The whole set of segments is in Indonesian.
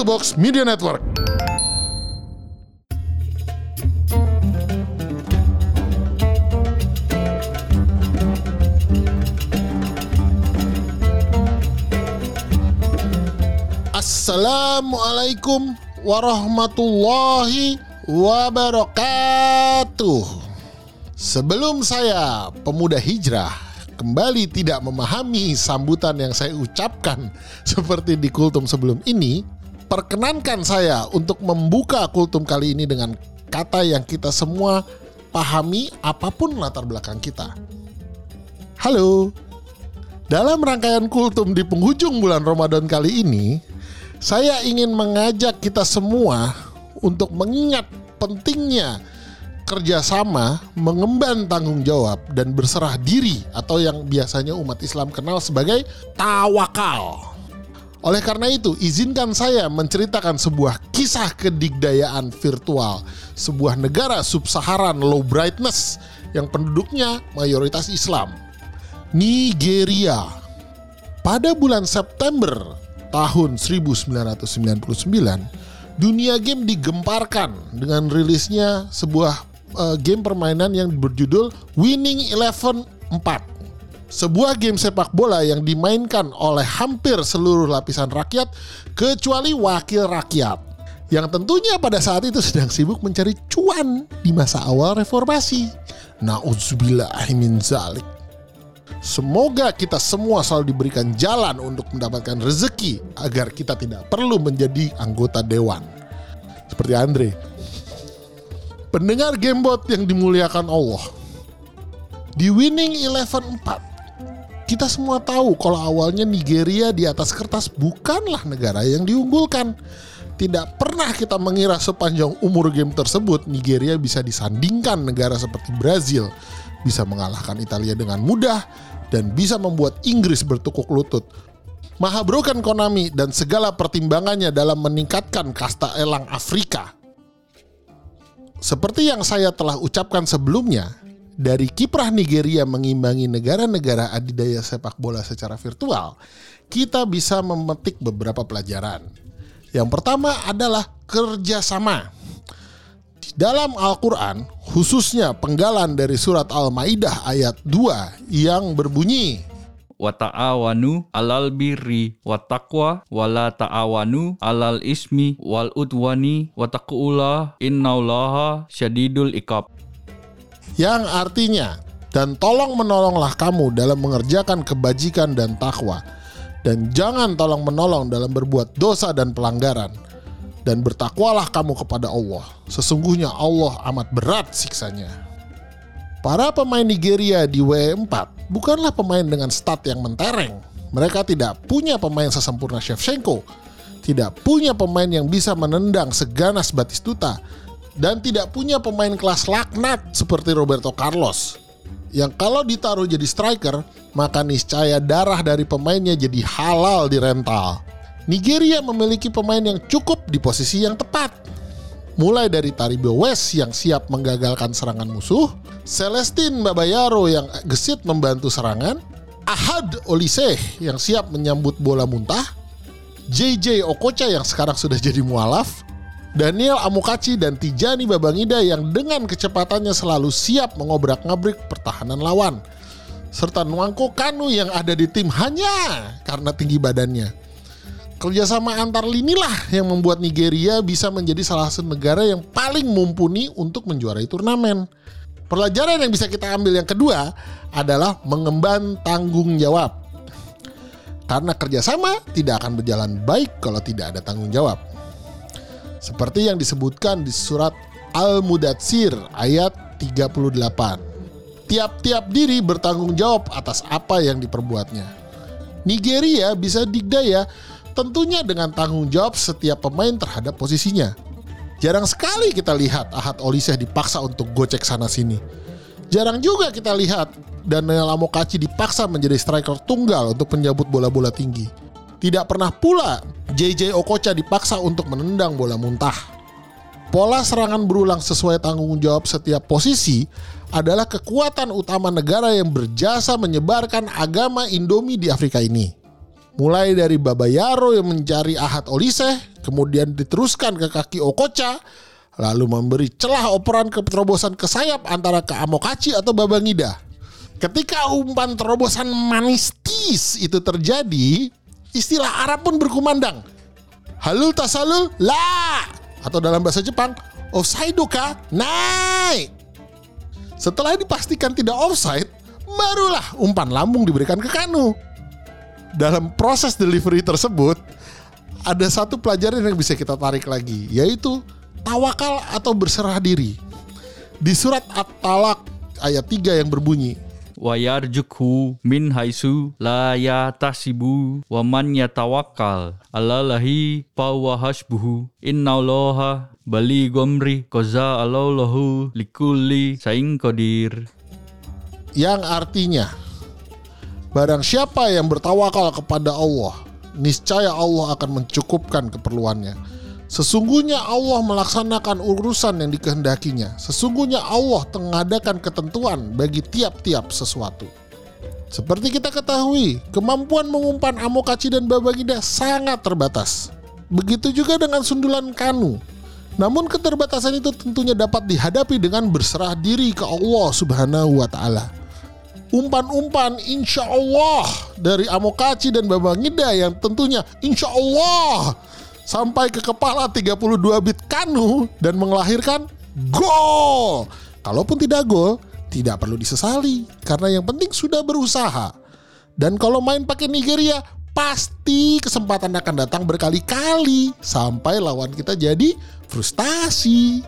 to Box Media Network. Assalamualaikum warahmatullahi wabarakatuh. Sebelum saya pemuda hijrah kembali tidak memahami sambutan yang saya ucapkan seperti di kultum sebelum ini, perkenankan saya untuk membuka kultum kali ini dengan kata yang kita semua pahami apa pun latar belakang kita. Halo. Dalam rangkaian kultum di penghujung bulan Ramadan kali ini, saya ingin mengajak kita semua untuk mengingat pentingnya kerjasama, mengemban tanggung jawab, dan berserah diri atau yang biasanya umat Islam kenal sebagai tawakal. Oleh karena itu, izinkan saya menceritakan sebuah kisah kedigdayaan virtual sebuah negara sub-Saharan low brightness yang penduduknya mayoritas Islam. Nigeria. Pada bulan September tahun 1999, dunia game digemparkan dengan rilisnya sebuah uh, game permainan yang berjudul Winning Eleven 4. Sebuah game sepak bola yang dimainkan oleh hampir seluruh lapisan rakyat kecuali wakil rakyat yang tentunya pada saat itu sedang sibuk mencari cuan di masa awal reformasi. Nauzubillahimin zalik. Semoga kita semua selalu diberikan jalan untuk mendapatkan rezeki agar kita tidak perlu menjadi anggota dewan. Seperti Andre. Pendengar Gamebot yang dimuliakan Allah. Di Winning Eleven 4, kita semua tahu kalau awalnya Nigeria di atas kertas bukanlah negara yang diunggulkan. Tidak pernah kita mengira sepanjang umur game tersebut Nigeria bisa disandingkan negara seperti Brazil, bisa mengalahkan Italia dengan mudah, dan bisa membuat Inggris bertukuk lutut. Mahabrokan Konami dan segala pertimbangannya dalam meningkatkan kasta elang Afrika. Seperti yang saya telah ucapkan sebelumnya, dari kiprah Nigeria mengimbangi negara-negara adidaya sepak bola secara virtual, kita bisa memetik beberapa pelajaran. Yang pertama adalah kerjasama. Di dalam Al-Quran, khususnya penggalan dari surat Al-Maidah ayat 2 yang berbunyi, wa ta'awanu alal birri wa taqwa wa la ta'awanu alal ismi wal udwani wa innallaha syadidul iqab. Yang artinya, dan tolong menolonglah kamu dalam mengerjakan kebajikan dan takwa, dan jangan tolong menolong dalam berbuat dosa dan pelanggaran dan bertakwalah kamu kepada Allah. Sesungguhnya Allah amat berat siksanya. Para pemain Nigeria di W4 bukanlah pemain dengan stat yang mentereng. Mereka tidak punya pemain sesempurna Shevchenko, tidak punya pemain yang bisa menendang seganas Batistuta, dan tidak punya pemain kelas laknat seperti Roberto Carlos. Yang kalau ditaruh jadi striker, maka niscaya darah dari pemainnya jadi halal di rental. Nigeria memiliki pemain yang cukup di posisi yang tepat. Mulai dari Taribo West yang siap menggagalkan serangan musuh, Celestin Babayaro yang gesit membantu serangan, Ahad Olise yang siap menyambut bola muntah, JJ Okocha yang sekarang sudah jadi mualaf, Daniel Amokachi dan Tijani Babangida yang dengan kecepatannya selalu siap mengobrak-ngabrik pertahanan lawan, serta Nwangko Kanu yang ada di tim hanya karena tinggi badannya. Kerjasama antar lini lah yang membuat Nigeria bisa menjadi salah satu negara yang paling mumpuni untuk menjuarai turnamen. Pelajaran yang bisa kita ambil yang kedua adalah mengemban tanggung jawab. Karena kerjasama tidak akan berjalan baik kalau tidak ada tanggung jawab. Seperti yang disebutkan di surat Al-Mudatsir ayat 38. Tiap-tiap diri bertanggung jawab atas apa yang diperbuatnya. Nigeria bisa digdaya tentunya dengan tanggung jawab setiap pemain terhadap posisinya. Jarang sekali kita lihat Ahad Oliseh dipaksa untuk gocek sana sini. Jarang juga kita lihat Daniel Amokachi dipaksa menjadi striker tunggal untuk penjabut bola-bola tinggi. Tidak pernah pula JJ Okocha dipaksa untuk menendang bola muntah. Pola serangan berulang sesuai tanggung jawab setiap posisi adalah kekuatan utama negara yang berjasa menyebarkan agama Indomie di Afrika ini. Mulai dari Baba Yaro yang mencari Ahad Olise, kemudian diteruskan ke kaki Okocha, lalu memberi celah operan ke terobosan ke sayap antara ke Amokachi atau Baba Ngida. Ketika umpan terobosan manistis itu terjadi, istilah Arab pun berkumandang. Halul tasalul la atau dalam bahasa Jepang offside ka naik. Setelah dipastikan tidak offside, barulah umpan lambung diberikan ke Kanu dalam proses delivery tersebut ada satu pelajaran yang bisa kita tarik lagi yaitu tawakal atau berserah diri. Di surat At-Talaq ayat 3 yang berbunyi wa yarjukhu min haisu la yatasibu wa man yatawakkal alallahi fahuwa hasbuhu innallaha bali gomri koza alallahu likulli saing kodir yang artinya Barang siapa yang bertawakal kepada Allah, niscaya Allah akan mencukupkan keperluannya. Sesungguhnya Allah melaksanakan urusan yang dikehendakinya. Sesungguhnya Allah mengadakan ketentuan bagi tiap-tiap sesuatu. Seperti kita ketahui, kemampuan mengumpan amokaci dan babagida sangat terbatas. Begitu juga dengan sundulan kanu. Namun keterbatasan itu tentunya dapat dihadapi dengan berserah diri ke Allah Subhanahu wa taala umpan-umpan insya Allah dari Amokachi dan Babangida yang tentunya insya Allah sampai ke kepala 32 bit Kanu dan melahirkan gol. Kalaupun tidak gol, tidak perlu disesali karena yang penting sudah berusaha. Dan kalau main pakai Nigeria, pasti kesempatan akan datang berkali-kali sampai lawan kita jadi frustasi.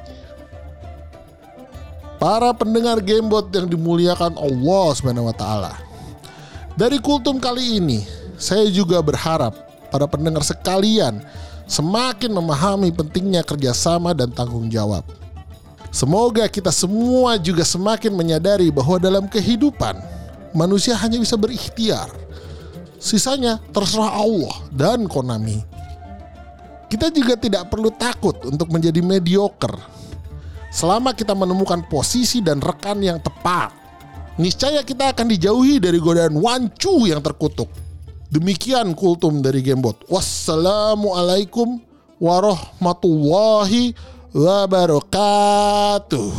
Para pendengar Gamebot yang dimuliakan Allah Subhanahu wa taala. Dari kultum kali ini, saya juga berharap para pendengar sekalian semakin memahami pentingnya kerjasama dan tanggung jawab. Semoga kita semua juga semakin menyadari bahwa dalam kehidupan manusia hanya bisa berikhtiar. Sisanya terserah Allah dan Konami. Kita juga tidak perlu takut untuk menjadi mediocre selama kita menemukan posisi dan rekan yang tepat. Niscaya kita akan dijauhi dari godaan wancu yang terkutuk. Demikian kultum dari Gamebot. Wassalamualaikum warahmatullahi wabarakatuh.